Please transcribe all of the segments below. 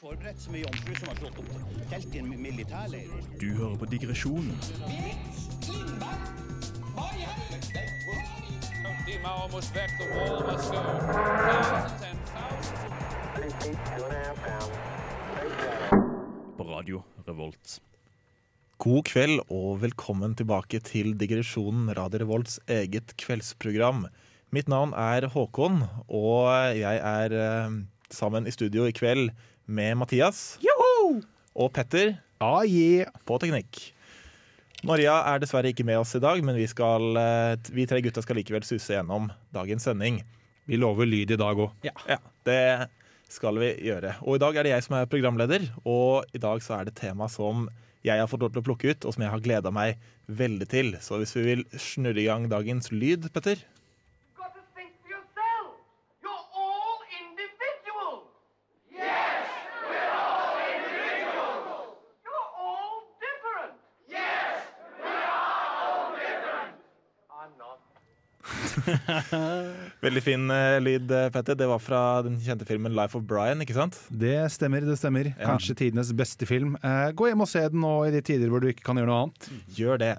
Forberedt så mye jomfru som har slått opp telt i en militærleir. Du hører på digresjon Die mouw moest weg, the wall must go. Thousands and thousands. på radio Revolt. God kveld og velkommen tilbake til digresjonen Radio Revolts eget kveldsprogram. Mitt navn er Håkon, og jeg er eh, sammen i studio i kveld med Mathias og Petter Ah, yeah. på teknikk. Maria er dessverre ikke med oss i dag, men vi, skal, eh, vi tre gutta skal likevel suse gjennom dagens sending. Vi lover lyd i dag òg. Ja, det skal vi gjøre. Og i dag er det jeg som er programleder, og i dag så er det tema som jeg har fått lov til å plukke ut, og som jeg har gleda meg veldig til. Så hvis vi vil snurre i gang dagens lyd, Petter Veldig fin uh, lyd, eh, Petter. Det var fra den kjente filmen Life of Brian, ikke sant? Det stemmer, det stemmer. Kanskje tidenes beste film. Uh, gå hjem og se den nå i de tider hvor du ikke kan gjøre noe annet. Gjør det.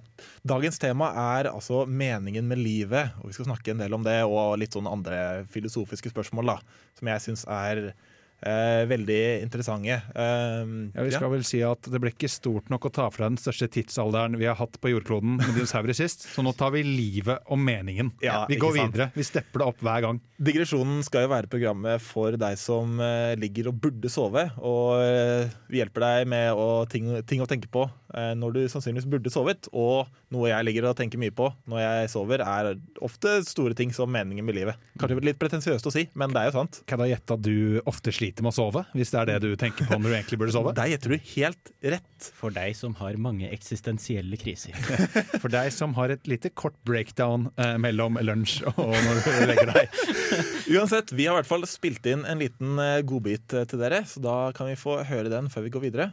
Dagens tema er altså meningen med livet, og vi skal snakke en del om det, og litt sånn andre filosofiske spørsmål, da, som jeg syns er veldig interessante. Eh, Ja, vi skal vel si at Det ble ikke stort nok å ta fra den største tidsalderen vi har hatt på jordkloden med dinosaurer sist, så nå tar vi livet og meningen. Ja, vi går videre. Vi stepper det opp hver gang. Digresjonen skal jo være programmet for deg som eh, ligger og burde sove. Og eh, vi hjelper deg med å, ting, ting å tenke på eh, når du sannsynligvis burde sovet. Og noe jeg ligger og tenker mye på når jeg sover, er ofte store ting som meningen med livet. Kanskje litt pretensiøst å si, men det er jo sant. Kan jeg gjette at du ofte sliter med å sove? Hvis det er det du tenker på når du egentlig burde sove? Der gjetter du helt rett. For deg som har mange eksistensielle kriser. For deg som har et lite kort breakdown eh, mellom lunsj og når du legger deg. Uansett, vi har i hvert fall spilt inn en liten eh, godbit eh, til dere, så da kan vi få høre den før vi går videre.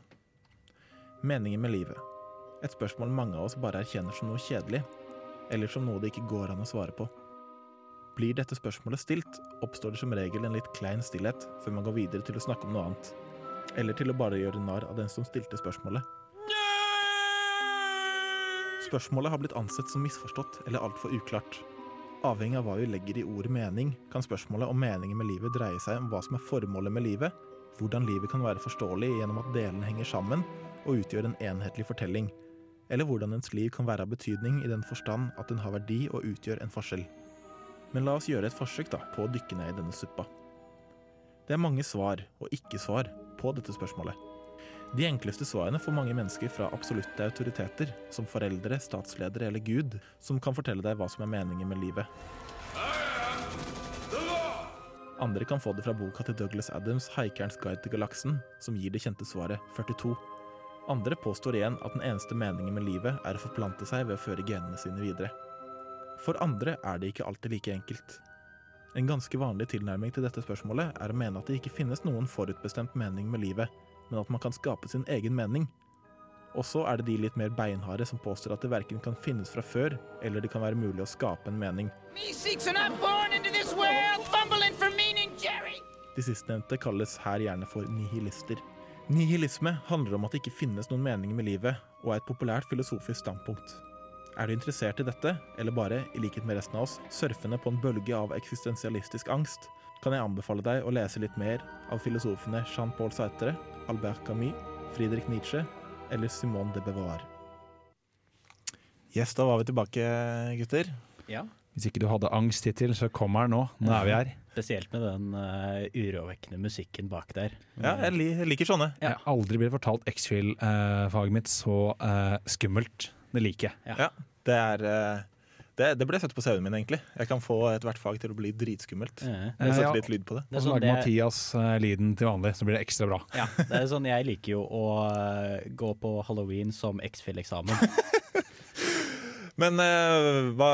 Meningen med livet. Et spørsmål mange av oss bare erkjenner som noe kjedelig, eller som noe det ikke går an å svare på. Blir dette spørsmålet stilt, oppstår det som regel en litt klein stillhet før man går videre til å snakke om noe annet. Eller til å bare gjøre narr av den som stilte spørsmålet. Spørsmålet har blitt ansett som misforstått eller altfor uklart. Avhengig av hva vi legger i ordet mening, kan spørsmålet om meningen med livet dreie seg om hva som er formålet med livet, hvordan livet kan være forståelig gjennom at delene henger sammen og utgjør en enhetlig fortelling, eller hvordan ens liv kan være av betydning i den forstand at den har verdi og utgjør en forskjell. Men la oss gjøre et forsøk da, på å dykke ned i denne suppa. Det er mange svar og ikke-svar på dette spørsmålet. De enkleste svarene får mange mennesker fra absolutte autoriteter, som foreldre, statsledere eller Gud, som kan fortelle deg hva som er meningen med livet. Andre kan få det fra boka til Douglas Adams 'Haikerens guide til galaksen', som gir det kjente svaret 42. Andre påstår igjen at den eneste meningen med livet er å forplante seg ved å føre genene sine videre. For andre er det ikke alltid like enkelt. En ganske vanlig tilnærming til dette spørsmålet er å mene at det ikke finnes noen forutbestemt mening med livet, men at man kan skape sin egen mening. Og så er det de litt mer beinharde som påstår at det verken kan finnes fra før, eller det kan være mulig å skape en mening. De sistnevnte kalles her gjerne for nihilister. Nihilisme handler om at det ikke finnes noen mening med livet, og er et populært filosofisk standpunkt. Er du interessert i dette, eller bare, i likhet med resten av oss, surfende på en bølge av eksistensialistisk angst, kan jeg anbefale deg å lese litt mer av filosofene Jean-Paul Sartre, Albert Camus, Friedrich Nietzsche eller Simone de Beauvoir. Yes, da var vi tilbake, gutter. Ja, Hvis ikke du hadde angst hittil, så kommer den nå. Nå er vi her. Spesielt med den uh, urovekkende musikken bak der. Ja, jeg, li jeg liker sånne. Jeg har aldri blitt fortalt X-Fill-faget mitt så uh, skummelt. Det liker jeg. Ja, det er Uh, det, det ble sett på CV-en min, egentlig. Jeg kan få ethvert fag til å bli dritskummelt. Ja. Jeg setter ja. litt lyd på det. Det Og så sånn lager det- Mathias lyden til vanlig, så blir det ekstra bra. Ja, det er sånn jeg liker jo å gå på halloween som X-Fill-eksamen. Men hva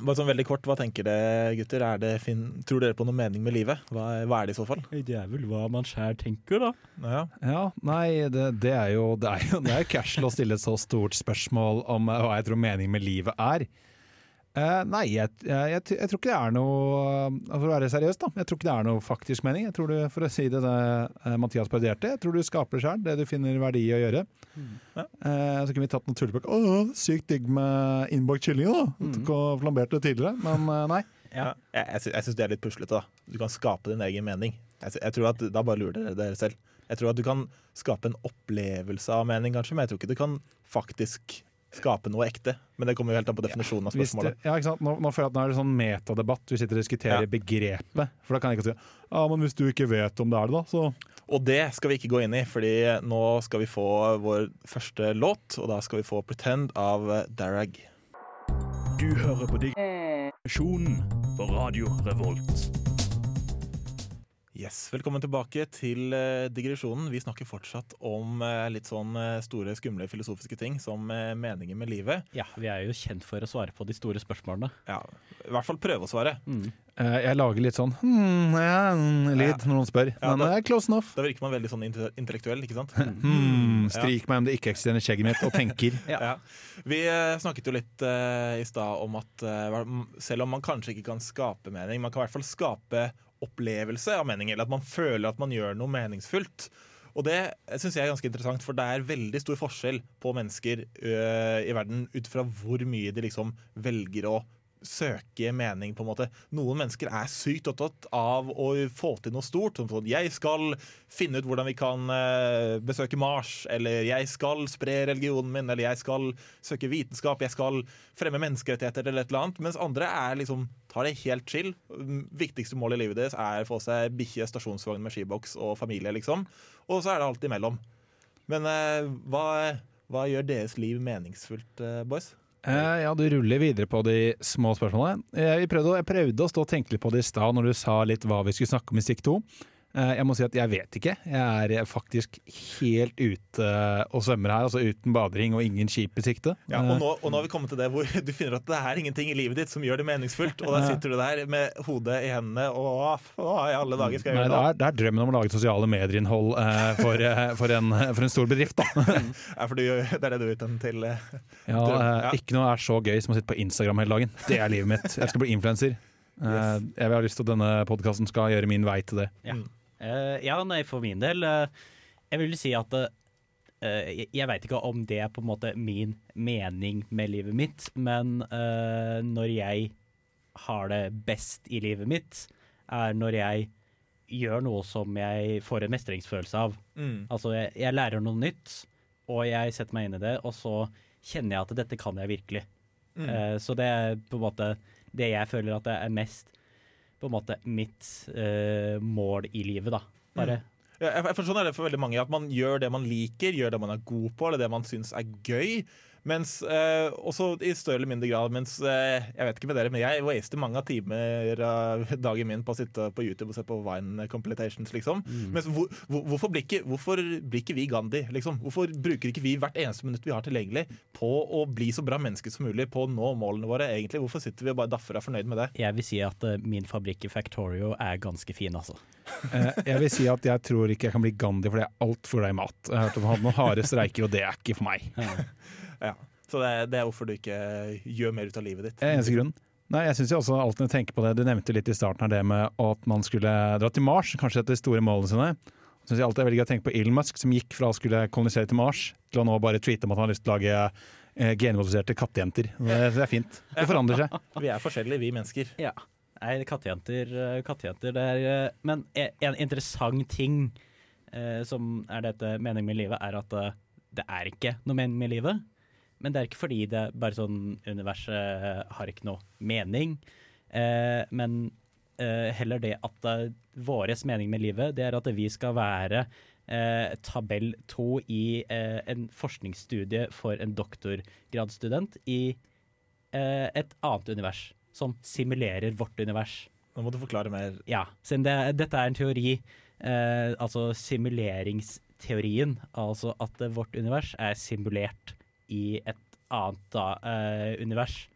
bare sånn veldig kort, hva tenker dere, gutter? Er det fin tror dere på noe mening med livet? Hva, hva er det i så fall? Det er vel hva man sjæl tenker, da. Ja. Ja, nei, det, det er jo Det er jo det er jo casual å stille et så stort spørsmål om hva jeg tror meningen med livet er. Eh, nei, jeg, jeg, jeg, jeg tror ikke det er noe altså, For å være seriøs, da. Jeg tror ikke det er noe faktisk mening. Jeg tror du, For å si det, det eh, Mathias parodierte, jeg tror du skaper sjøl det du finner verdi i å gjøre. Ja. Uh, så kunne vi tatt noe tullbøker. Å, sykt digg med innbakt kylling, da! Mm. Flamberte det tidligere. Men uh, nei. Ja. Jeg, jeg, sy- jeg syns det er litt puslete. da Du kan skape din egen mening. Jeg, jeg tror at Da bare lurer dere dere selv. Jeg tror at du kan skape en opplevelse av mening, kanskje, men jeg tror ikke du kan faktisk skape noe ekte. Men det kommer jo helt an på definisjonen av det, spørsmålet. ja, ikke sant? Nå, nå føler jeg at nå er det sånn metadebatt. Vi sitter og diskuterer Ja. begrepet. For da kan jeg ikke si ja, men hvis du ikke vet om det er det, da, så Og det skal vi ikke gå inn i, Fordi nå skal vi få vår første låt, og da skal vi få 'Pretend' av Darag. Du hører på Digresjonen på Radio Revolt. Yes, Velkommen tilbake til eh, digresjonen. Vi snakker fortsatt om eh, litt sånn eh, store, skumle filosofiske ting som meninger meningen med livet. ja, vi er jo kjent for å svare på de store spørsmålene. Ja, I hvert fall prøve å svare. Mm. Jeg lager litt sånn hmm, ja, lyd når noen spør. Ja, Men det er close enough. Da virker man veldig sånn intellektuell, ikke sant? Hmm, strik meg om det ikke-eksisterende skjegget mitt og tenker. Ja. Vi snakket jo litt uh, i stad om at uh, selv om man kanskje ikke kan skape mening, man kan i hvert fall skape opplevelse av mening, eller at man føler at man gjør noe meningsfullt. Og det syns jeg er ganske interessant, for det er veldig stor forskjell på mennesker øh, i verden ut fra hvor mye de liksom velger å søke mening, på en måte. Noen mennesker er sykt opptatt av å få til noe stort. Som sånn, jeg skal finne ut hvordan vi kan eh, besøke Mars, eller jeg skal spre religionen min, eller jeg skal søke vitenskap, jeg skal fremme menneskerettigheter, eller et eller annet. Mens andre er liksom, tar det helt chill. Mm, Viktigste målet i livet deres er å få seg bikkje, stasjonsvogn med skiboks og familie, liksom. Og så er det alt imellom. Men eh, hva, hva gjør deres liv meningsfullt, eh, boys? Eh, ja, du ruller videre på de små spørsmålene. Jeg prøvde, jeg prøvde å stå og tenke litt på det i stad når du sa litt hva vi skulle snakke om i stikk to. Eh, jeg må si at jeg vet ikke. Jeg er faktisk helt ute og svømmer her, altså uten badering og ingen skip i sikte. Ja, Eh, og, nå, og nå har vi kommet til det hvor du finner at det er ingenting i livet ditt som gjør det meningsfullt, og da sitter du der med hodet i hendene og hva i alle dager skal jeg gjøre det nå? Det, det er drømmen om å lage sosiale medieinnhold eh, for, eh, for, en, for en stor bedrift, da. Ja, for du, det er det du er ute til eh, Ja, Drøm, eh, ja. Ikke noe er så gøy som å sitte på Instagram hele dagen. Det er livet mitt. Jeg skal bli influenser. Yes. jeg vil ha lyst til at denne podkasten skal gjøre min vei til det. Ja, Eh, ja nei, for min del Uh, Jeg vil si at uh, jeg, jeg veit ikke om det er på en måte min mening med livet mitt, men når jeg har det best i livet mitt, er når jeg gjør noe som jeg får en mestringsfølelse av. mm, Altså, jeg, jeg lærer noe nytt, og jeg setter meg inn i det, og så kjenner jeg at dette kan jeg virkelig. mm. Så det er på en måte det jeg føler at det er mest på en måte mitt eh, mål i livet, da. Bare Ja, jeg, jeg, sånn det for veldig mange, at man gjør det man liker, gjør det man er god på, eller det man syns er gøy. Mens, eh, også i større eller mindre grad mens Jeg vet ikke med dere, men jeg waster mange av timer av dagen min på å sitte på YouTube og se på Vine Completations, liksom. Mens hvor, hvor, hvorfor, blir ikke, hvorfor blir ikke vi Gandhi, liksom? Hvorfor bruker ikke vi hvert eneste minutt vi har tilgjengelig på å bli så bra mennesker som mulig, på å nå målene våre, egentlig? Hvorfor sitter vi og bare daffer og er fornøyd med det? Jeg vil si at uh, min fabrikk i Factorio er ganske fin, altså. Eh, jeg vil si at jeg tror ikke jeg kan bli Gandhi, for jeg er altfor glad i mat. Jeg har hørt om han hadde noen harde streiker, og det er ikke for meg. Ja. Så det, er- det er hvorfor du ikke gjør mer ut av livet ditt. Eneste grunn. Nei, jeg synes jo også alltid når jeg tenker på det, Du nevnte litt i starten her det med at man skulle dra til Mars, kanskje etter de store målene sine. Jeg synes jeg alltid er veldig gøy å tenke på Elon Musk, som gikk fra å skulle kolonisere til Mars, til å nå bare tweete om at han har lyst til å lage eh, genmodifiserte kattejenter. Det, det er fint. Det forandrer seg. Vi er forskjellige, vi mennesker. Ja. Nei, kattejenter, eh, kattejenter det er eh, Men e- en interessant ting eh, som er dette meningen med livet, er at eh, det er ikke noe mening med livet. Men det er ikke fordi det er bare sånn universet eh, har ikke noe mening. Eh, men eh, heller det at uh, våres mening med livet, det er at vi skal være eh, tabell to i eh, en forskningsstudie for en doktorgradsstudent i eh, et annet univers, som simulerer vårt univers. Nå må du forklare mer. Ja, siden det, dette er en teori, eh, altså simuleringsteorien, altså at vårt univers er simulert i et annet da, eh, univers.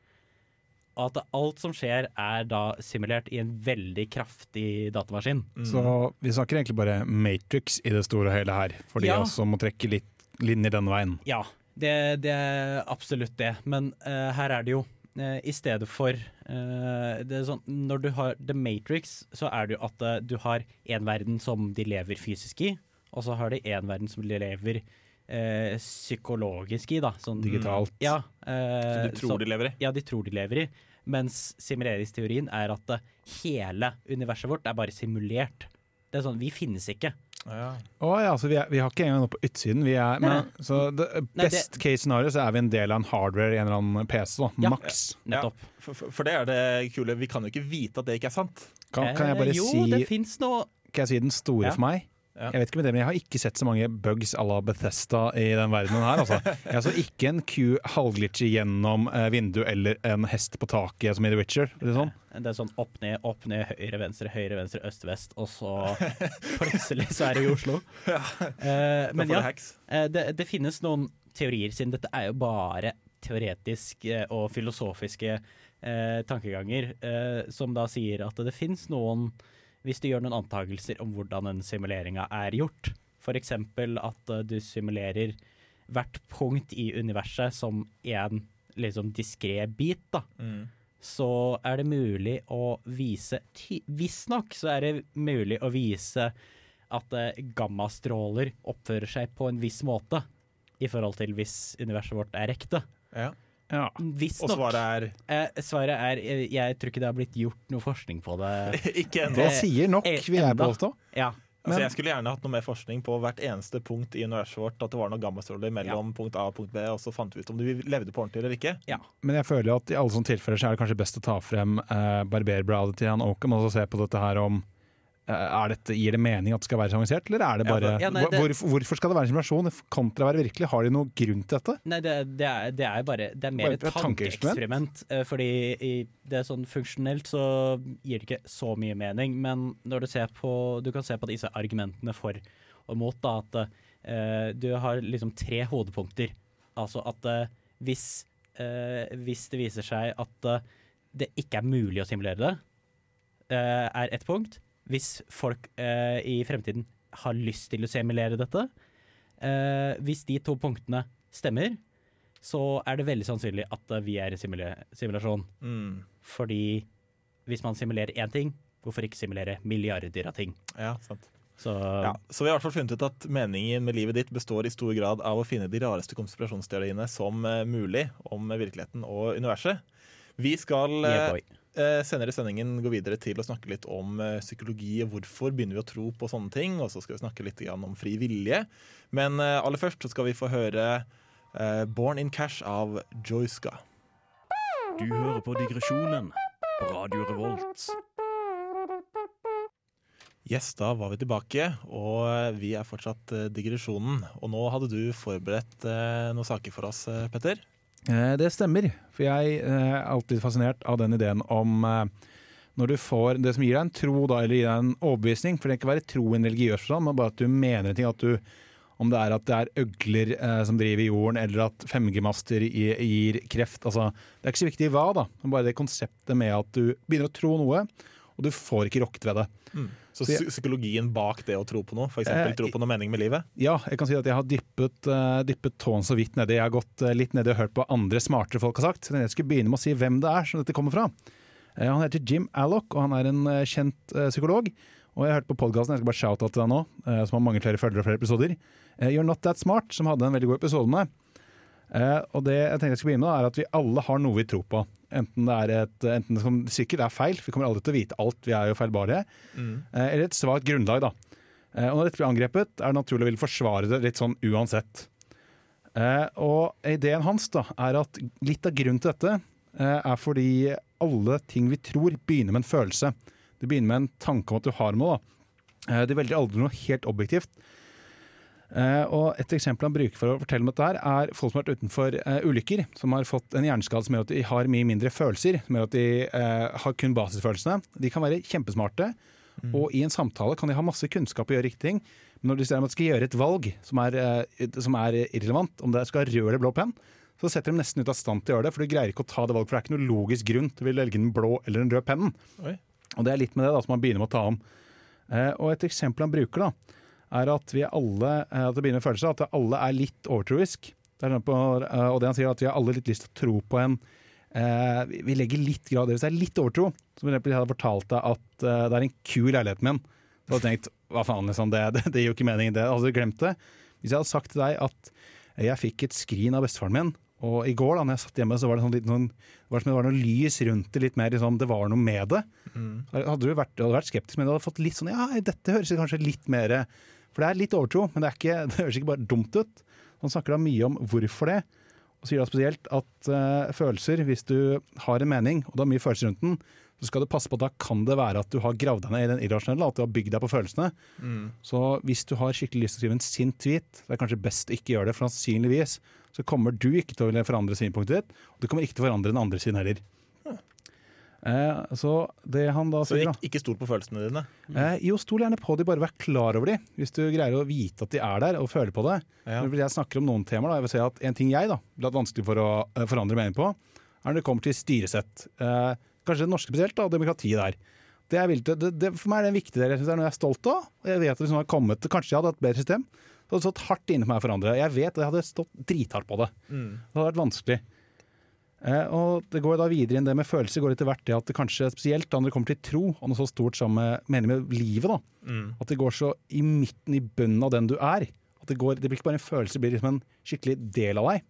Og at alt som skjer er da simulert i en veldig kraftig datamaskin. Så vi snakker egentlig bare Matrix i det store og hele her, for de Ja. også må trekke litt linjer denne veien. Ja, det, det er absolutt det. Men eh, her er det jo eh, i stedet for eh, det er sånn, Når du har The Matrix, så er det jo at eh, du har en verden som de lever fysisk i, og så har de en verden som de lever eh, psykologisk i. da sånn, Digitalt. Ja, Så eh, du tror de lever i? Ja, de tror de lever i. Mens simuleringsteorien er at eh, hele universet vårt er bare simulert. Det er sånn, Vi finnes ikke. Ja. Oh, ja, så vi, er, vi har ikke engang noe på utsiden. Vi er, Nei. men, så det, Nei, det- best case scenario så er vi en del av en hardware i en eller annen PC. da, Ja. Maks. Nettopp. For, for, for det er det kule. Vi kan jo ikke vite at det ikke er sant. Kan, kan jeg Eh, bare jo, si det noe Kan jeg si den store Ja. for meg? Ja. Jeg vet ikke med det, men jeg har ikke sett så mange bugs à la Bethesda i den verdenen her. Altså. Jeg så ikke en ku halvglitche gjennom eh, vinduet eller en hest på taket som i The Witcher. Er det sånn? Det er sånn opp ned, opp ned, høyre, venstre, høyre, venstre, øst, vest, og så plutselig så er det i Oslo. Eh, men ja, eh, det, det finnes noen teorier, siden dette er jo bare teoretisk eh, og filosofiske eh, tankeganger, eh, som da sier at det finnes noen Hvis du gjør noen antakelser om hvordan den simuleringa er gjort, f.eks. at eh, du simulerer hvert punkt i universet som en liksom diskré bit, da Mm. så er det mulig å vise Visstnok så er det mulig å vise at eh, gammastråler oppfører seg på en viss måte i forhold til hvis universet vårt er ekte. Ja. Ja. Og svaret svaret Eh, svaret er jeg, Jeg tror ikke det har blitt gjort noe forskning på det. er ikke ennå. Det sier nok, Eh, vil jeg påstå. Ja. Altså, jeg skulle gjerne hatt noe mer forskning på hvert eneste punkt i universet vårt. At det var noen gammastråler mellom punkt A og punkt B, og så fant vi ut om du levde på ordentlig eller ikke. Men jeg føler at i alle sånne tilfeller så er det kanskje best å ta frem eh, barberbladet til han Oakham og så se på dette her om eh, er dette, Gir det mening at det skal være så avansert, eller er det bare Ja, nei, det- hvor, Hvorfor skal det være en simulasjon kontra å være virkelig? Har de noen grunn til dette? Nei, det, det, er, det er bare Det er mer et tankeeksperiment? eh, Fordi i, det er sånn funksjonelt så gir det ikke så mye mening, men når du ser på Du kan se på disse argumentene for og mot, da, at uh, du har liksom tre hovedpunkter. Altså at uh, hvis, uh, hvis det viser seg at eh, det ikke er mulig å simulere det, eh, er ett punkt. Hvis folk eh, i fremtiden har lyst til å simulere dette, eh, hvis de to punktene stemmer, så er det veldig sannsynlig at eh, vi er i simula simulasjon. Mm. Fordi hvis man simulerer én ting, hvorfor ikke simulere milliarder av ting? Ja, sant. Så Ja, så vi har i hvert fall funnet ut at meningen med livet ditt består i stor grad av å finne de rareste konspirasjonsteoriene som eh, mulig om virkeligheten og universet. Vi skal eh, yeah, eh, senere i sendingen gå videre til å snakke litt om psykologi psykologi. Hvorfor begynner vi å tro på sånne ting? Og så skal vi snakke litt om fri vilje. Men eh, aller først så skal vi få høre eh, 'Born in Cash' av Joyska. Du hører på Digresjonen på Radio Revolt. Yes, da var vi tilbake, og eh, vi er fortsatt eh, digresjonen. Og nå hadde du forberedt eh, noen saker for oss, eh, Petter. Eh, det stemmer, for jeg eh, er alltid fascinert av den ideen om eh, når du får det som gir deg en tro, da, eller gir deg en overbevisning, for det kan ikke være tro i en religiøs forstand, men bare at du mener ting. at du om det er at det er øgler eh, som driver jorden, eller at 5G-master gir, kreft. Altså, det er ikke så viktig hva, da. bare det konseptet med at du begynner å tro noe, og du får ikke rokket ved det. Så Så psykologien bak det å tro på noe, f.eks. eksempel tro på noe mening med livet. Ja, jeg kan si at jeg har dyppet, eh, dyppet tåen så vidt nedi. Jeg har gått eh, litt nedi og hørt på andre smartere folk har sagt. Men jeg skulle begynne med å si hvem det er som dette kommer fra. Eh, han heter Jim Allock, og han er en eh, kjent eh, psykolog. Og jeg hørte på podkasten, jeg skal bare shout out til deg nå, eh, som har mange flere følgere og flere episoder. Eh, You're Not That Smart, som hadde en veldig god episode med. Eh, og det jeg tenkte jeg skulle begynne med, er at vi alle har noe vi tror på. Enten det er et, enten det som sikkert er feil, vi kommer aldri til å vite alt, vi er jo feilbare. Eh, eller et svakt grunnlag, da. Uh, og når dette blir angrepet, er det naturlig å ville forsvare det litt sånn uansett. Og ideen hans da, er at litt av grunnen til dette er fordi alle ting vi tror, begynner med en følelse. Det begynner med en tanke om at du har noe. Det velger aldri noe helt objektivt. Eh, og Et eksempel han bruker for å fortelle om dette, her er folk som har vært utenfor eh, ulykker. Som har fått en hjerneskade som gjør at de har mye mindre følelser. Som gjør at de eh, har kun basisfølelsene. De kan være kjempesmarte, og i en samtale kan de ha masse kunnskap og gjøre riktige ting. Men når de ser at de skal gjøre et valg som er, som er irrelevant, om det skal rød eller blå penn, så setter de nesten ut av stand til å gjøre det, for du greier ikke å ta det valget. For det er ikke noe logisk grunn til å velge den blå eller den røde pennen. Oi. Og det er litt med det da som man begynner med å ta om. Eh, og et eksempel han bruker, da, er at vi alle eh, at det begynner å føle seg at alle er litt overtroisk. Det er på, eh, og det han sier er at vi har alle litt lyst til å tro på en eh, vi- legger litt grad i det. Hvis det er litt overtro, som for eksempel jeg hadde fortalt deg at det er en ku i leiligheten min, så hadde jeg tenkt hva faen, liksom, det, det, det gir jo ikke mening, det. Hadde du glemt det? Hvis jeg hadde sagt til deg at jeg fikk et skrin av bestefaren min, og i går da når jeg satt hjemme, så var det sånn litt noen, det var som det var noe lys rundt det, litt mer liksom, det var noe med det. Mm. Hadde du vært, hadde vært skeptisk, men du hadde fått litt sånn Ja, dette høres kanskje litt mer For det er litt overtro, men det, er ikke, det høres ikke bare dumt ut. Han snakker da mye om hvorfor det, og sier da spesielt at uh, følelser, hvis du har en mening, og det er mye følelser rundt den, så skal du passe på at da kan det være at du har gravd deg ned i den irrasjonelle, at du har bygd deg på følelsene. Så hvis du har skikkelig lyst til å skrive en sint tweet, så er det kanskje best å ikke gjøre det, for sannsynligvis så kommer du ikke til å forandre synspunktet ditt, og du kommer ikke til å forandre den andre sin heller. Eh, så det han da Så sier, da ikke, ikke stol på følelsene dine. Eh, jo, stol gjerne på de, bare vær klar over de. Hvis du greier å vite at de er der og føler på det. Ja. Når jeg snakker om noen temaer, da, jeg vil si at en ting jeg da, blir vanskelig for å eh, forandre mening på, er når det kommer til styresett. Eh, kanskje det norske spesielt, da, demokratiet der. Det er det, det, for meg er det en viktig del. Jeg synes det er noe jeg er stolt av. Og jeg vet at hvis noen har kommet, Kanskje jeg hadde hatt et bedre system. Det hadde stått hardt inne for meg å forandre. Jeg vet at jeg hadde stått drithardt på det. Det hadde vært vanskelig. Eh, og det går da videre inn det med følelser går etter hvert det at det kanskje spesielt da når det kommer til tro, og noe så stort som med, mening med livet, da, at det går så i midten, i bunnen av den du er. At det, går, det blir ikke bare en følelse, det blir liksom en skikkelig del av deg.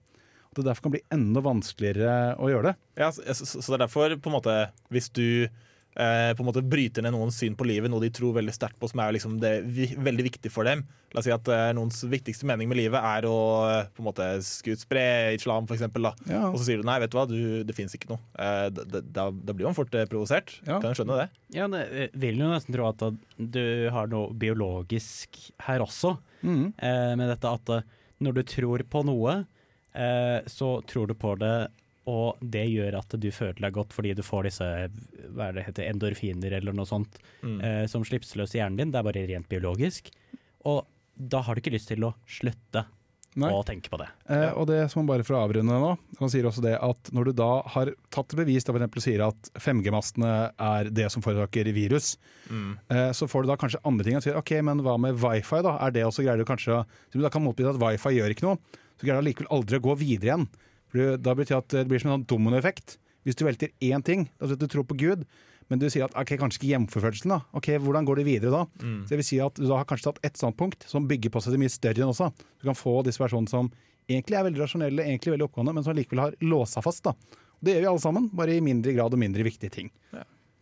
At det derfor kan bli enda vanskeligere å gjøre det. Ja, så, så, så det er derfor, på en måte, hvis du eh, på en måte bryter ned noens syn på livet, noe de tror veldig sterkt på, som er liksom det vi, veldig viktig for dem La oss si at eh, noens viktigste mening med livet er å eh, på en måte skulle spre islam, eksempel. Ja. Og så sier du nei, vet du hva, du, det fins ikke noe. Eh, da, da- da, blir man fort eh, provosert. Ja. Kan jeg skjønne det? Ja, det vil jo nesten tro at du har noe biologisk her også, mm. eh, med dette at eh, når du tror på noe, eh, så tror du på det, og det gjør at du føler deg godt fordi du får disse hva er det heter, endorfiner eller noe sånt Mm. eh, som slippes løs i hjernen din. Det er bare rent biologisk. Og da har du ikke lyst til å slutte Nei. å tenke på det. Eh, og det som man bare for å avrunde nå, han sier også det at når du da har tatt bevis, da f.eks. sier at 5G-mastene er det som forårsaker virus, eh, så får du da kanskje andre ting. Og sier ok, men hva med wifi, da? Er det også greier du kanskje å du da kan motbevise at wifi gjør ikke noe, så greier du allikevel aldri å gå videre igjen. Da betyr det at det blir som en sånn dominoeffekt. Hvis du velter én ting, da at du tror på Gud, men du sier at ok, kanskje ikke hjemforførelsen, da. Ok, Hvordan går det videre da? Så det vil si at Du da har kanskje tatt ett standpunkt som bygger på seg til mye større enn også. Du kan få disse personene som egentlig er veldig rasjonelle, egentlig veldig oppgående, men som likevel har låsa fast. da. Det gjør vi alle sammen, bare i mindre grad og mindre viktige ting.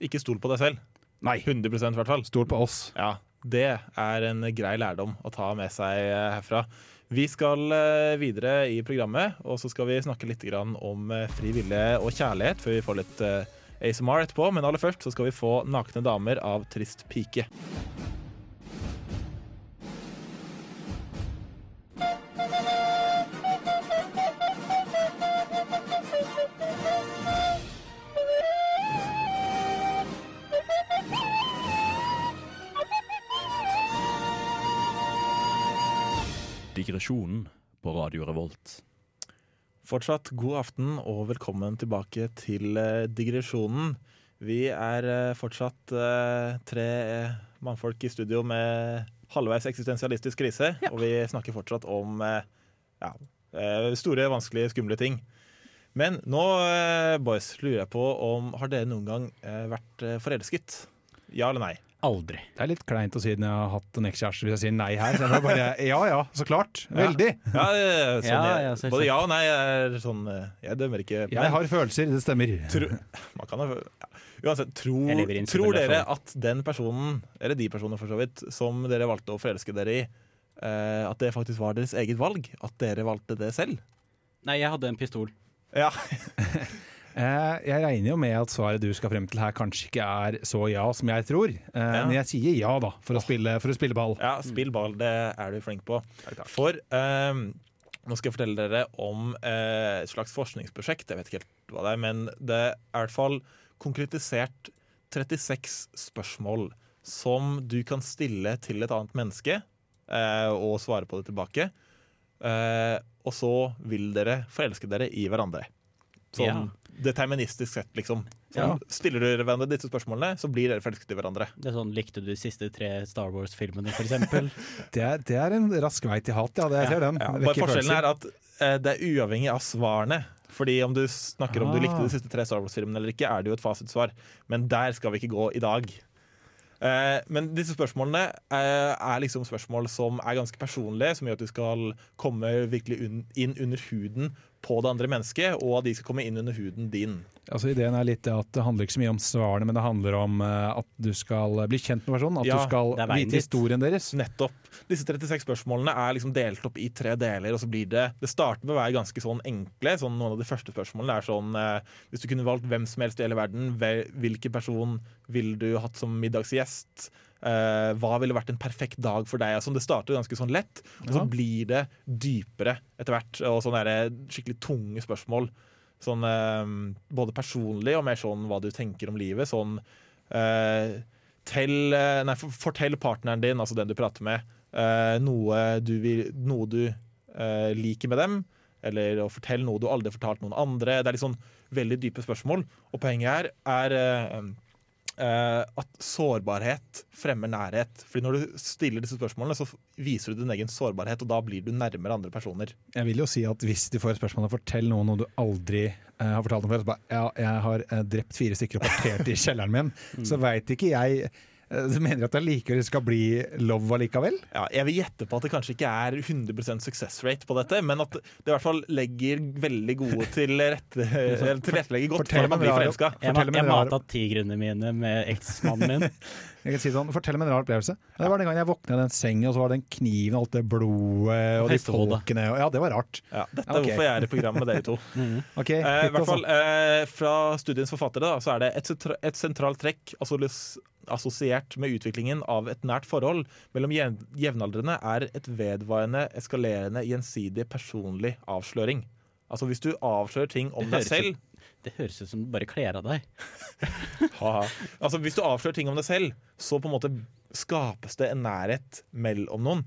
Ikke stol på deg selv. Nei, 100 i hvert fall. stol på oss. Ja, det er en grei lærdom å ta med seg eh, herfra. Vi skal eh, videre i programmet, og så skal vi snakke litt om eh, fri vilje og kjærlighet før vi får litt eh, ASMR etterpå. Men aller først så skal vi få 'Nakne damer' av Trist pike. Digresjonen på Radio Revolt. Fortsatt god aften og velkommen tilbake til eh, digresjonen. Vi er eh, fortsatt eh, tre mannfolk i studio med halvveis eksistensialistisk krise, og vi snakker fortsatt om ja, eh, store, vanskelige, skumle ting. Men nå, boys, lurer jeg på om Har dere noen gang vært forelsket? Ja eller nei? Aldri. Det er litt kleint å si når jeg har hatt en ekskjæreste hvis jeg sier nei her. Så jeg bare, ja ja, så klart. Veldig. Ja, ja, sånn, Ja, jeg- ja, både ja og nei er sånn eh, Jeg dømmer ikke. Jeg har følelser, det stemmer. Tro, man kan jo ja. Uansett, tro, tror dere at den personen, eller de personene for så vidt, som dere valgte å forelske dere i, eh, at det faktisk var deres eget valg? At dere valgte det selv? Nei, jeg hadde en pistol. Ja. Eh, jeg regner jo med at svaret du skal frem til her kanskje ikke er så ja som jeg tror. Eh, Men jeg sier ja, da, for å spille, for å spille ball. ja, spill ball, det er du flink på. For um, nå skal jeg fortelle dere om eh, et slags forskningsprosjekt. Jeg vet ikke helt hva det er, men det er i hvert fall konkretisert 36 spørsmål som du kan stille til et annet menneske, og svare på det tilbake. Og så vil dere forelske dere i hverandre. Sånn Ja. deterministisk sett, liksom. Sånn, Ja. Stiller du hverandre disse spørsmålene, så blir dere forelsket i hverandre. Det er sånn, Likte du de siste tre Star Wars-filmene, for eksempel? Det er, det er en rask vei til hat, ja. Det, jeg ser den. Ja, bare forskjellen er at eh, det er uavhengig av svarene Fordi om du snakker om du Ah. likte de siste tre Star Wars-filmene eller ikke, er det jo et fasitsvar. Men der skal vi ikke gå i dag. Eh, men disse spørsmålene eh, er liksom spørsmål som er ganske personlige, som gjør at du skal komme virkelig un inn under huden på det andre mennesket, og at de skal komme inn under huden din. Altså Ideen er litt at det handler ikke så mye om svarene, men det handler om eh, at du skal bli kjent med personen. At Ja, du skal vite historien deres. Nettopp. Disse 36 spørsmålene er liksom delt opp i tre deler. og så blir Det det starter med å være ganske sånn enkle. sånn Noen av de første spørsmålene er sånn eh, Hvis du kunne valgt hvem som helst i hele verden, hvilken person ville du hatt som middagsgjest? Eh, hva ville vært en perfekt dag for deg? Altså, det starter ganske sånn lett, og så blir det dypere etter hvert. Og sånne skikkelig tunge spørsmål. Sånn uh, både personlig og mer sånn hva du tenker om livet. Sånn uh, tell, eh, nei, for, Fortell partneren din, altså den du prater med, eh, noe du, vil, noe du eh, liker med dem. Eller å fortelle noe du aldri har fortalt noen andre. Det er sånn veldig dype spørsmål. Og poenget her er eh, eh, at sårbarhet fremmer nærhet. Fordi når du stiller disse spørsmålene, så viser du din egen sårbarhet, og da blir du nærmere andre personer. Jeg vil jo si at Hvis de får et spørsmål om fortell noen noe du aldri uh, har fortalt om før, så bare ja, jeg har eh, drept fire stykker og partert i kjelleren min, så veit ikke jeg eh, Du mener at det likevel skal bli love allikevel? Ja, jeg vil gjette på at det kanskje ikke er 100 success rate på dette, men at det i hvert fall legger veldig gode til rette, eller tilrettelegger godt Fortell for at man blir forelska. Jeg, jeg mata tigrene mine med eksmannen min. Jeg kan si sånn, Fortell meg en rar opplevelse. Det var den gangen jeg våkna i den sengen, og så var den kniven og alt det blodet og de folkene. og- Ja, det var rart. Ja, dette er okay. hvorfor jeg er i program med dere to. Ok, Eh, I hvert fall eh, Fra studiens forfattere da, så er det et, sentra- et sentralt trekk altså, assosiert med utviklingen av et nært forhold mellom jev- jevnaldrende er et vedvarende, eskalerende, gjensidig personlig avsløring. Altså Hvis du avslører ting om deg selv ut- Det høres ut som du bare kler av deg. Haha. Altså Hvis du avslører ting om deg selv, så på en måte skapes det en nærhet mellom noen.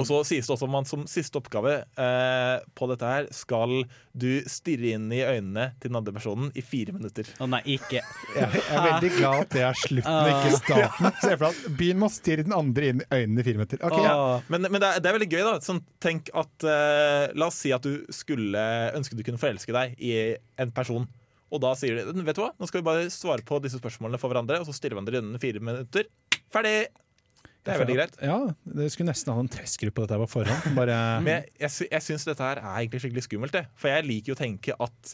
Og så sies det også om man som siste oppgave eh, på dette her skal du stirre inn i øynene til den andre personen i fire minutter. Å nei, ikke Jeg jeg er veldig glad at det er slutten, og ikke starten. Se for deg at Begynn med å stirre den andre inn i øynene i fire minutter. Ok, ja. Men, men det, er, det er veldig gøy. da sånn, Tenk at eh, La oss si at du skulle ønske du kunne forelske deg i en person. Og da sier du vet du hva, nå skal vi bare svare på disse spørsmålene for hverandre, og så stirrer vi hverandre inn i fire minutter. Ferdig! Det er veldig greit. Ja, Det skulle nesten hatt en testgruppe på dette på forhånd. Bare, Men jeg, jeg, jeg syns dette her er egentlig skikkelig skummelt. Det. For jeg liker jo å tenke at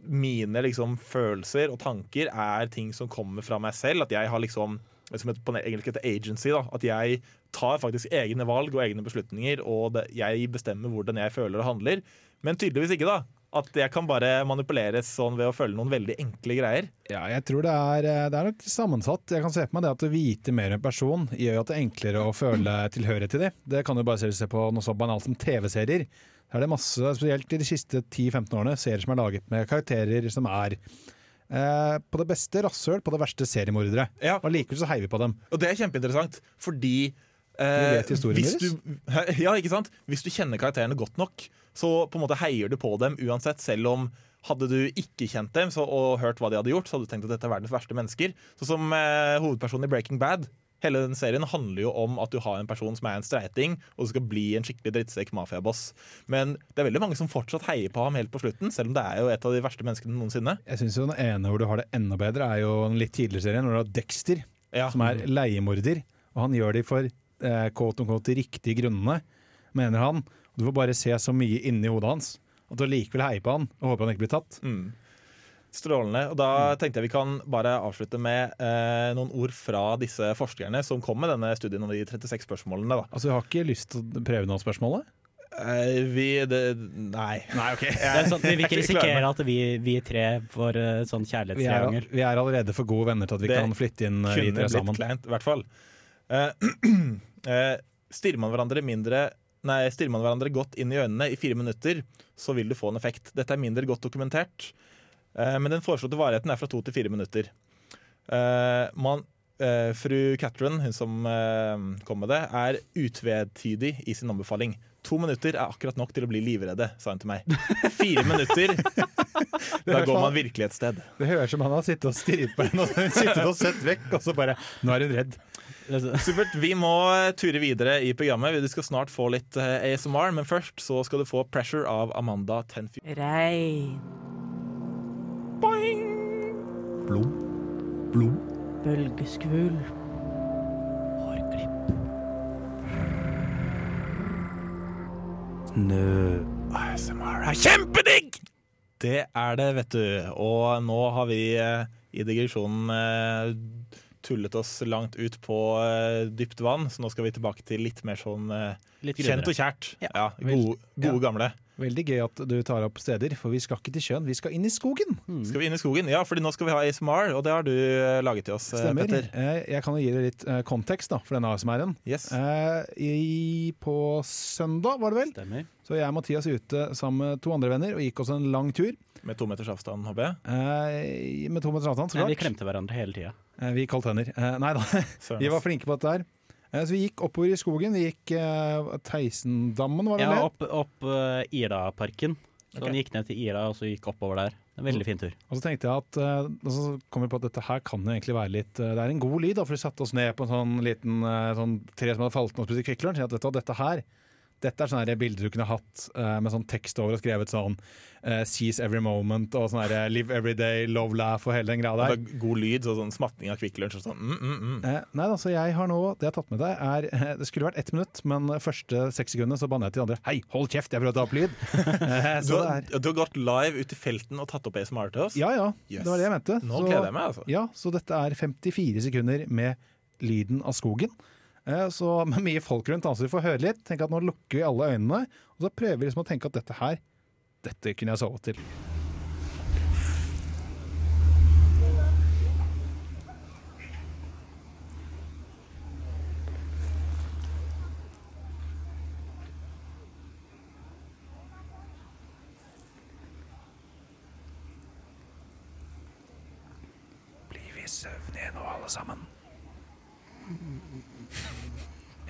mine liksom, følelser og tanker er ting som kommer fra meg selv. At jeg har liksom som et, på engelsk heter agency. Da, at jeg tar faktisk egne valg og egne beslutninger, og det, jeg bestemmer hvordan jeg føler og handler. Men tydeligvis ikke, da. At jeg kan bare manipuleres sånn ved å følge noen veldig enkle greier. ja, jeg tror det er, eh, det er nok sammensatt. Jeg kan se på meg det at å vite mer om en person gjør jo at det er enklere å føle tilhørighet til dem. Det kan du bare se se på noe så banalt som TV-serier. Her er det masse, spesielt i de siste 10-15 årene, serier som er laget med karakterer som er eh, på det beste rasshøl, på det verste seriemordere. Ja. Og likevel så heier vi på dem. Og det er kjempeinteressant, fordi eh, du vet historien hvis du, Ja, ikke sant? Hvis du kjenner karakterene godt nok, så på en måte heier du på dem uansett, selv om hadde du ikke kjent dem så, og hørt hva de hadde gjort, så hadde du tenkt at dette er verdens verste mennesker. Så som eh, hovedpersonen i Breaking Bad Hele den serien handler jo om at du har en person som er en streiting, og du skal bli en skikkelig drittsekk mafiaboss. Men det er veldig mange som fortsatt heier på ham helt på slutten, selv om det er jo et av de verste menneskene noensinne. Jeg synes jo Den ene hvor du har det enda bedre, er jo en litt tidligere serien, hvor du har Dexter. Ja. som er leiemorder. Og han gjør de for eh, quote unquote, de riktige grunnene, mener han. Du får bare se så mye inni hodet hans at du likevel heier på han og håper han ikke blir tatt. Mm. Strålende. Og da tenkte jeg vi kan bare avslutte med eh, noen ord fra disse forskerne som kom med denne studien om de 36 spørsmålene. Da. Altså, Du har ikke lyst til å prøve noe spørsmålet? Eh, vi det, Nei. Nei, ok. Det er sånn, vi vil ikke er risikere at vi, vi tre får eh, sånn Vi er, kjærlighetstriangel. vi er allerede for gode venner til at vi Det kan flytte inn eh, vi kunne tre blitt sammen. kleint, i hvert fall. Eh, eh, stirrer man hverandre mindre Nei, stirrer man hverandre godt inn i øynene i fire minutter, så vil du få en effekt. Dette er mindre godt dokumentert, eh, men den foreslåtte varigheten er fra to til fire minutter. Eh, man, eh, fru Catherine, hun som kom med det, er utvetydig i sin anbefaling. To minutter er akkurat nok til å bli livredde, sa hun til meg. Fire minutter, da går man virkelig et sted. Det høres som han har sittet og stirret på henne og sittet og sett vekk, og så bare Nå er hun redd. Supert. Vi må eh, ture videre i programmet. Du skal snart få litt eh, ASMR, men først så skal du få 'Pressure' av Amanda Tenfjord. Regn, Blom. Blom. bølgeskvulp, Snø. ASMR er kjempedigg! Det er det, vet du. Og nå har vi eh, i digresjonen eh, tullet oss langt ut på eh, dypt vann, så nå skal vi tilbake til litt mer sånn eh, Litt kjent og kjært. Ja. Ja, gode, gode Ja. gamle. Veldig gøy at du tar opp steder, for vi skal ikke til sjøen, vi skal inn i skogen. Skal vi inn i skogen? Ja, fordi nå skal vi ha ASMR, og det har du eh, laget til oss, Stemmer. Petter. Jeg kan jo gi deg litt kontekst da, for denne ASMR-en. Yes. Eh, i, på søndag, var det vel, Stemmer. så jeg og Mathias er ute sammen med to andre venner og gikk oss en lang tur. Med to meters avstand, håper jeg. Eh, med to meters avstand, så Nei, vi klemte hverandre hele tida. Eh, vi gikk hender. Eh, nei da, vi var flinke på dette her. Eh, så vi gikk oppover i skogen. Vi gikk Theisendammen, var det Ja, vel Ja, opp, opp Iraparken. Så okay. han gikk ned til Ira og så gikk oppover der. En veldig fin tur. Og så tenkte jeg at og så kom vi på at dette her kan jo egentlig være litt Det er en god lyd, da, for vi satte oss ned på en sånn liten sånn tre som hadde falt ned og spiste Kvikk Lunsj. At dette her dette er sånne bilder du kunne hatt eh, med sånn tekst over og skrevet sånn uh, 'Seize every moment' og sånn 'Live every day, love laugh' og hele den greia der. er god lyd, så sånn smatting av Kvikk Lunsj og sånn. Mm, mm, mm. Eh, nei da, så jeg har nå Det jeg har tatt med deg, er eh, Det skulle vært ett minutt, men første seks sekundene så banner jeg til de andre 'Hei, hold kjeft, jeg prøver å ta opp lyd'. Eh, Du, har, du har gått live ut i felten og tatt opp ASMR til oss? Ja ja, Yes. det var det jeg mente. Nå Så- gleder jeg meg, altså. Ja, så dette er 54 sekunder med lyden av skogen. Eh, Så med mye folk rundt, så vi får høre litt. Tenk at Nå lukker vi alle øynene, og så prøver vi liksom å tenke at dette her Dette kunne jeg sovet til. Blir vi søvnige nå, alle sammen?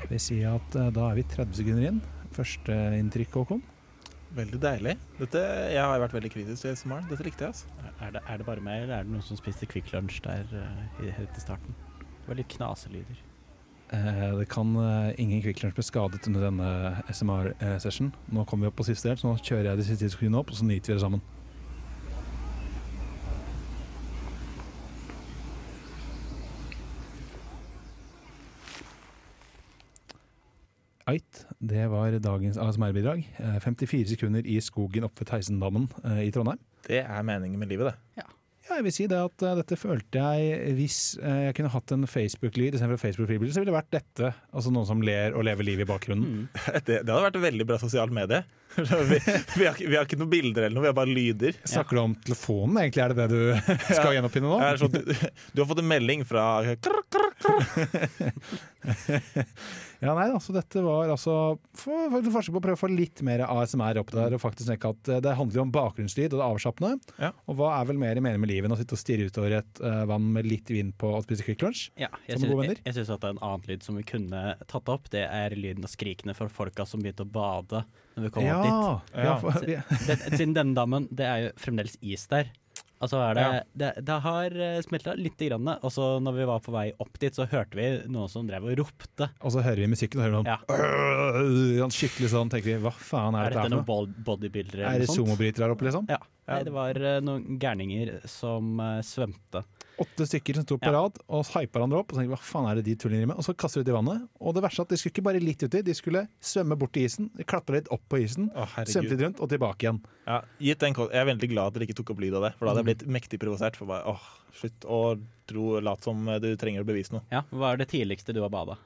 Jeg vil si at eh, da er vi 30 sekunder inn. Første inntrykk, Håkon? Veldig deilig. Dette, jeg har vært veldig kritisk til ASMR. Dette likte jeg. altså. Er det, er det bare meg, eller er det noen som spiste Kvikk Lunsj der eh, i- helt i starten? Det var litt knaselyder. Eh, det kan eh, ingen Kvikk Lunsj bli skadet under denne SMR-session. Nå kommer vi opp på siste del, så nå kjører jeg de siste sekundene opp, og så nyter vi det sammen. Eit, det var dagens ASMR-bidrag. Eh, 54 sekunder i skogen oppe ved Theisendammen eh, i Trondheim. Det er meningen med livet, det. Ja, jeg vil si det at eh, dette følte jeg Hvis eh, jeg kunne hatt en Facebook-lyd istedenfor Facebook-fribilde, så ville det vært dette. Altså noen som ler og lever livet i bakgrunnen. det. Det hadde vært et veldig bra sosialt medie. Vi, vi, har, vi har ikke noen bilder eller noe, vi har bare lyder. Snakker du om telefonen, egentlig? Er det det du skal gjenoppfinne nå? Sånn, du, du har fått en melding fra krr, krr, krr. Ja, nei da, så dette var altså for, for, et forsøk på å prøve å få litt mer ASMR opp der, og faktisk tenke at eh, det handler jo om bakgrunnslyd og det avslappende. Ja. Og hva er vel mer i mening med livet enn å sitte og stirre utover et uh, vann med litt vind på og spise Quick Lunch? Ja, jeg syns, jeg, jeg syns at det er en annen lyd som vi kunne tatt opp. Det er lyden av skrikene for folka som begynte å bade når vi kom opp dit. ja, for, vi, Den, siden denne dammen, det er jo fremdeles is der. Altså er det, det, det har smelta lite grann. Og så når vi var på vei opp dit, så hørte vi noen som drev og ropte. og så hører vi musikken, og hører noen Ja. sånn Skikkelig sånn, tenker vi hva faen er, Er dette dette for noe? bodybuildere Er det noe der her oppe, liksom? Ja. Nei, det var eh, noen gærninger som eh, svømte. Åtte stykker som sto på Ja. rad og hypa hverandre opp. Og så tenkte hva faen er det de tuller med? Og så kaster de ut i vannet. Og det verste er at de skulle ikke bare litt uti, de skulle svømme bort til isen, klatre litt opp på isen, Å, svømme herregud. litt rundt og tilbake igjen. Ja, gitt den, jeg er veldig glad at dere ikke tok opp lyd av det, for da hadde jeg blitt mektig provosert. For bare, åh, slutt å tro, lat som du trenger å bevise noe. Ja, Hva er det tidligste du har bada?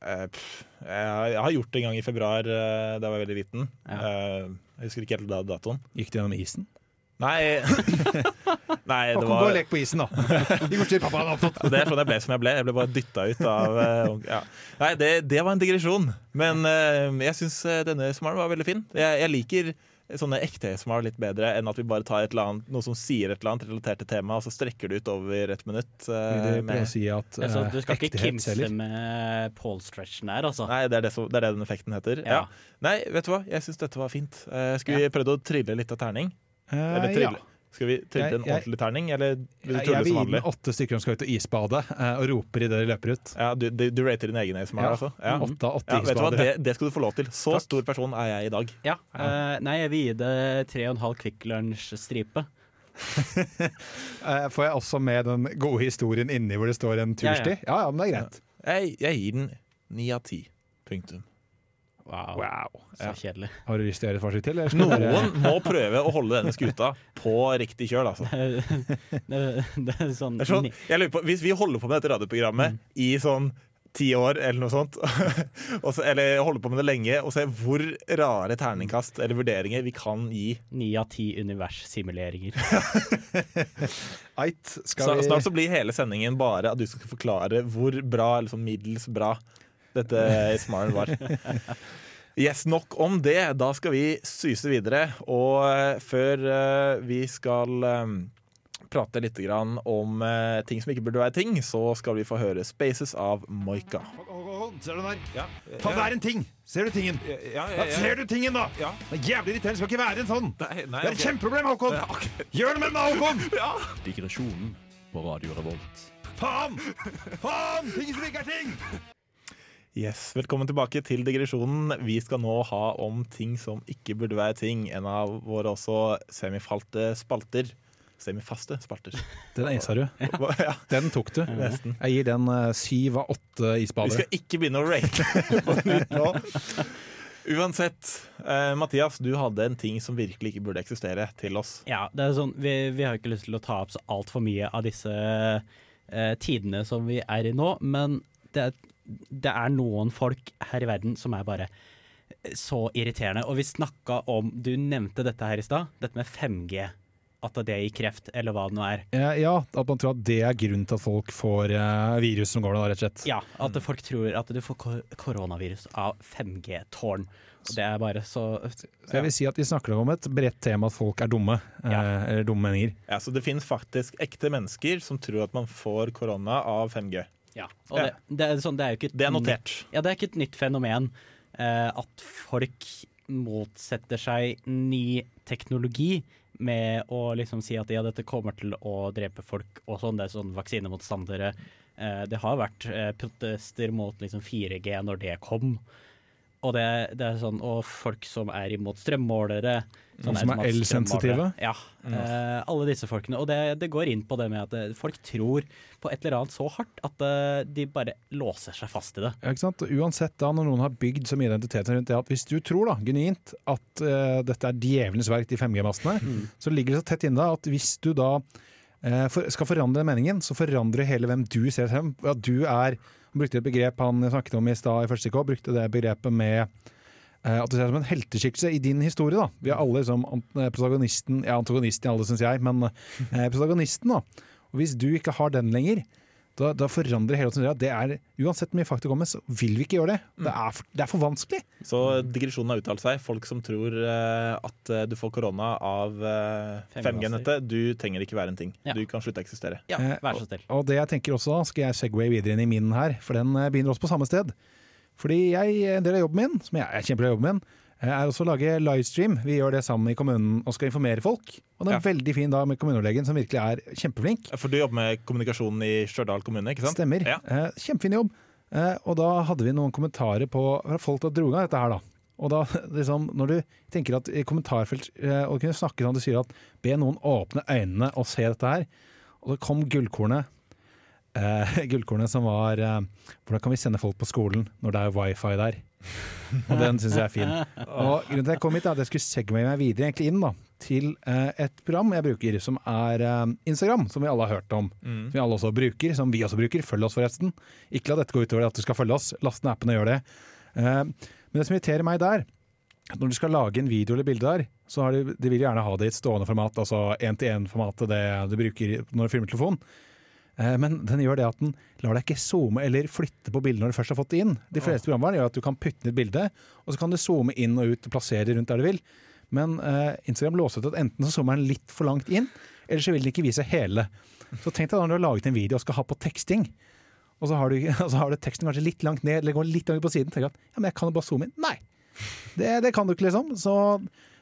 Eh, pff, jeg, jeg har gjort det en gang i februar eh, da jeg var veldig liten. Ja. Eh, jeg husker ikke helt da- datoen. Gikk de gjennom isen? Nei, Nei det Håkon, gå og var lek på isen, da! Pappa, er opptatt. det er sånn jeg ble som jeg ble. Jeg ble bare dytta ut av eh, ja. Nei, det, det var en digresjon. Men uh, jeg syns denne smalen var veldig fin. Jeg, jeg liker sånne ekte smar litt bedre enn at vi bare tar et eller annet, noe som sier et eller annet relatert til temaet, og så strekker det ut over et minutt. Uh, med- si at Altså, eh, du skal ikke kimse med Paul Stretchen her, altså. Nei, det er det, som, det er det den effekten heter. Ja. Ja. Nei, vet du hva? Jeg syns dette var fint. Uh, skulle vi prøvd å trille litt av terning? Eller Eh, trille, ja. Skal vi trille til en ordentlig terning, eller vil du Jeg, vanlig? jeg vil gi den åtte stykker som skal ut og isbade, eh, og roper idet de løper ut. Ja, du, du, du rater din egen ASMR, Ja. altså? Ja. Åtte åtte Ja, vet du hva, isbadere. det, det skal du få lov til. Så Takk. stor person er jeg i dag. Ja. uh, nei, jeg vil gi det tre og en halv Kvikk Lunsj-stripe. Eh, Får jeg også med den gode historien inni hvor det står en tursti? Ja, ja, men det er greit. Jeg, jeg gir den ni av ti. Punktum. Wow. Wow. Så Ja. kjedelig. Har du lyst til å gjøre et forsøk til? Noen må prøve å holde denne skuta på riktig kjøl, altså. det, det er sånn, Det er sånn, jeg lurer på, Hvis vi holder på med dette radioprogrammet i sånn ti år eller noe sånt, og så, eller holder på med det lenge, og se hvor rare terningkast eller vurderinger vi kan gi Ni av ti universsimuleringer. Eit, skal Så, vi Snart så blir hele sendingen bare at du skal forklare hvor bra, eller sånn middels bra, dette Smaren var. Yes, nok om det. Da skal vi syse videre. Og eh, før eh, vi skal eh, prate litt om ting som ikke burde være ting, så skal vi få høre 'Spaces' av Moika. Ser du den der? Faen, det er en ting! Ser du tingen? Ja, ser du tingen, da? Ja. Det er jævlig irriterende. Skal ikke være en sånn. Nei, nei, Det er et kjempeproblem, Håkon! Gjør det med den, Håkon! Digresjonen på Radio Revolt. Faen! Faen! Ting som ikke er ting! Yes, Velkommen tilbake til digresjonen. Vi skal nå ha om ting som ikke burde være ting. En av våre også semifalte spalter. Semifaste spalter. Den eisa du. Ja, Den tok du. nesten. Jeg gir den eh, syv av åtte Vi skal ikke begynne å rate på nytt nå. Uansett, eh, Mathias, du hadde en ting som virkelig ikke burde eksistere, til oss. Ja, det er sånn, vi, vi har ikke lyst til å ta opp så altfor mye av disse eh, tidene som vi er i nå, men det, det er noen folk her i verden som er bare så irriterende. Og vi snakka om Du nevnte dette her i stad, dette med 5G. At det gir kreft, eller hva det nå er. Ja, ja, at man tror at det er grunnen til at folk får eh, virus som går det, rett og slett. Ja, at folk tror at du får koronavirus av 5G-tårn. Det er bare så Så jeg vil si at vi snakker om et bredt tema at folk er dumme, eh, Ja. eller dumme meninger. Ja, så det finnes faktisk ekte mennesker som tror at man får korona av 5G. Ja. Og det, det, er sånn, det er jo ikke et Det er notert. Ja, det er ikke et nytt fenomen eh, at folk motsetter seg ny teknologi med å liksom si at ja, dette kommer til å drepe folk og sånn. Det er sånn vaksinemotstandere. Eh, det har vært eh, protester mot liksom 4G når det kom. Og det, det er sånn, og folk som er imot strømmålere. Som er elsensitive? Ja. Uh, alle disse folkene. Og det, det går inn på det med at eh, folk tror på et eller annet så hardt at eh, de bare låser seg fast i det. Ja, ikke sant? Uansett da, når noen har bygd så mye identitet rundt det at hvis du tror da, genuint at uh, dette er djevelens verk, de 5G-mastene, så ligger det så tett inne at hvis du da uh, for, skal forandre meningen, så forandrer hele hvem du ser frem. Ja, du er Han brukte et begrep han snakket om i stad i første K, brukte det begrepet med at du ser som en helteskikkelse i din historie. da. Vi er alle liksom eh, protagonisten, ja antagonisten i alle, syns jeg, men eh, protagonisten. da. Og Hvis du ikke har den lenger, da, da forandrer hele oss. Det er, uansett hvor mye fakta kommer, så vil vi ikke gjøre det. Det er for, det er for vanskelig. Så digresjonen har uttalt seg. Folk som tror eh, at eh, du får korona av eh, 5G-nettet, du trenger ikke være en ting. Ja. Du kan slutte å eksistere. Ja, Eh, vær så snill. Og det jeg tenker også, skal jeg segway videre inn i min her, for den eh, begynner også på samme sted. Fordi jeg, en del av jobben min, som jeg er kjempeglad i jobben min, eh, er også å lage livestream. Vi gjør det sammen i kommunen og skal informere folk. Og det er Ja. veldig fin da med kommuneoverlegen, som virkelig er kjempeflink. For du jobber med kommunikasjonen i Stjørdal kommune, ikke sant? Stemmer. Ja. Eh, kjempefin jobb. Eh, og da hadde vi noen kommentarer på fra folk som dro i gang dette her, da. Og da, liksom, når du tenker at i kommentarfelt du kunne snakke sånn du sier at be noen åpne øynene og se dette her. Og det kom gullkornet. Eh, gullkornet som var eh, Hvordan kan vi sende folk på skolen når det er wifi der? Og den syns jeg er fin. Og grunnen til at jeg kom hit, er at jeg skulle segme meg videre egentlig inn da, til eh, et program jeg bruker, som er eh, Instagram, som vi alle har hørt om. Mm. Som vi alle også bruker, som vi også bruker. Følg oss forresten. Ikke la dette gå utover at du skal følge oss. Last ned appen og gjør det. Eh, men det som irriterer meg der, når du skal lage en video eller bilde der, så har de, de vil gjerne ha det i et stående format, altså én-til-én-formatet det du bruker når du filmer telefon. Eh, Men den gjør det at den lar deg ikke zoome eller flytte på bildet når du først har fått det inn. De fleste programvaren gjør at du kan putte inn et bilde, og så kan du zoome inn og ut og plassere rundt der du vil. Men eh, Instagram låser ut at enten så zoomer den litt for langt inn, eller så vil den ikke vise hele. Så tenk deg da når du har laget en video og skal ha på teksting, og så har du, så har du teksten kanskje litt langt ned, eller går litt langt på siden, tenker du at ja, men jeg kan jo bare zoome inn. Nei! Det, det kan du ikke, liksom. Så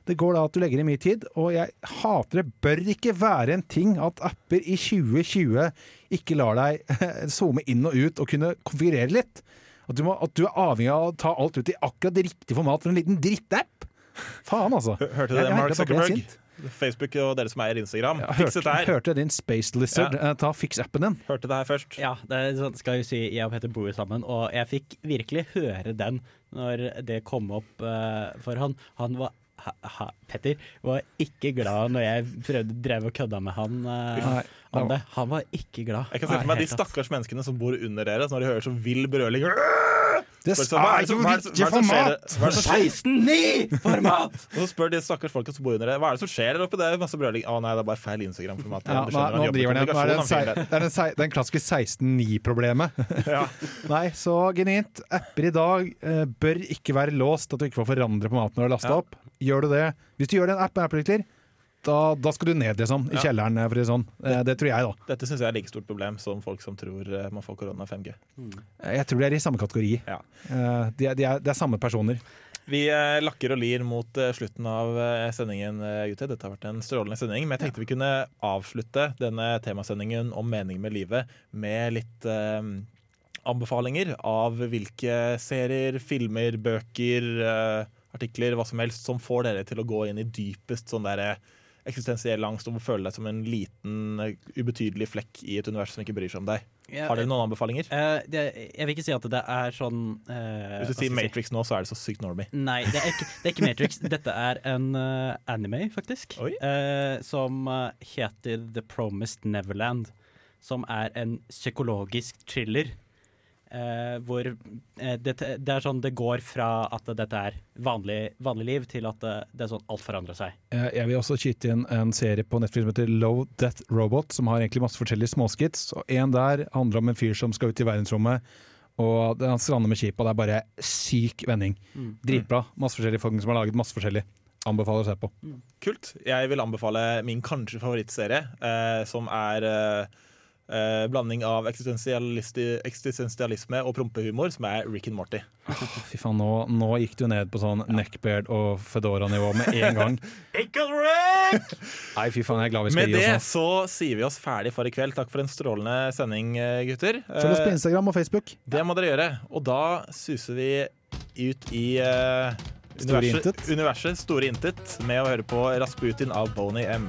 Det går da at du legger i mye tid, og jeg hater det bør ikke være en ting at apper i 2020 ikke lar deg zoome inn og ut og kunne konfigurere litt. At du, må, at du er avhengig av å ta alt ut i akkurat det riktige format for en liten drittapp. Faen, altså. Hørte du det, Mark Zuckerberg? Facebook og dere som eier Instagram. Ja, Fiks hørte, dette her. hørte din Space Lizard. Ja. Eh, Ta Fiks appen din. Hørte det her først. Ja, det sånn, skal jo si jeg og Petter bor jo sammen, og jeg fikk virkelig høre den når det kom opp uh, for han. Han var ha, ha, Petter var ikke glad når jeg prøvde drev og kødda med han uh, Nei, om det. Han var ikke glad. Jeg kan se for meg de stakkars menneskene som bor under dere, så når de hører så vill brøling Det er er det som skjer? 16.9-format! Og så spør de stakkars folka som bor under det, hva er det som skjer der oppe? Det er masse brøling. Å nei, det er bare feil Instagram-format. Ja, nå, skjønner, han driver den. Det, han sei- det er den, den, den klassiske 16.9-problemet. Ja. Nei, så genuint. Apper i dag eh, bør ikke være låst, at du ikke får forandre på maten når du har lasta Ja. opp. Gjør du det Hvis du gjør det en app med Apple-utvikler, da, da skal du ned, liksom. I Ja. kjelleren, for å si det sånn. Det, det tror jeg, da. Dette syns jeg er like stort problem som folk som tror eh, man får korona 5G. Jeg tror de er i samme kategori. Ja. Eh, de er, de er, det er samme personer. Vi eh, lakker og lir mot eh, slutten av eh, sendingen, eh, gutter. Dette har vært en strålende sending. Men jeg tenkte vi kunne avslutte denne temasendingen om mening med livet med litt eh, anbefalinger av hvilke serier, filmer, bøker, eh, artikler, hva som helst, som får dere til å gå inn i dypest sånn der eh, eksistensiell angst og føle deg som en liten, eh, ubetydelig flekk i et univers som ikke bryr seg om deg. Ja, Har dere noen anbefalinger? Uh, det, jeg vil ikke si at det er sånn uh, Hvis du sier Matrix si? Nå, så er det så sykt normie. Nei, det er ikke, det er ikke Matrix. Dette er en uh, anime, faktisk. Eh, som eh, heter The Promised Neverland. Som er en psykologisk thriller. Eh, hvor uh, det, det er sånn det går fra at dette er vanlig, vanlig liv, til at det, det er sånn alt forandrer seg. Eh, Jeg vil også skyte inn en serie på Netflix som heter Low Death Robot, som har egentlig masse forskjellige småskits. Og En der handler om en fyr som skal ut i verdensrommet, og det- han strander med skipet, og det er bare syk vending. Dritbra. Masse forskjellige folk som har laget masse forskjellig. Anbefaler å se på. Kult. Jeg vil anbefale min kanskje favorittserie, uh, som er eh, blanding av eksistensialisme og prompehumor, som er Rick and Morty. Fy faen, nå, nå gikk du ned på sånn neckbeard og Fedora-nivå med en gang. Nei, fy faen, jeg er glad vi skal Med gi oss oss nå. så sier vi oss ferdig for i kveld. Takk for en strålende sending, eh, gutter. Følg oss på Eh, Instagram og Facebook. Det må dere gjøre. Og da suser vi ut i eh, universet, universet Store intet med å høre på Rasputin av Boney M.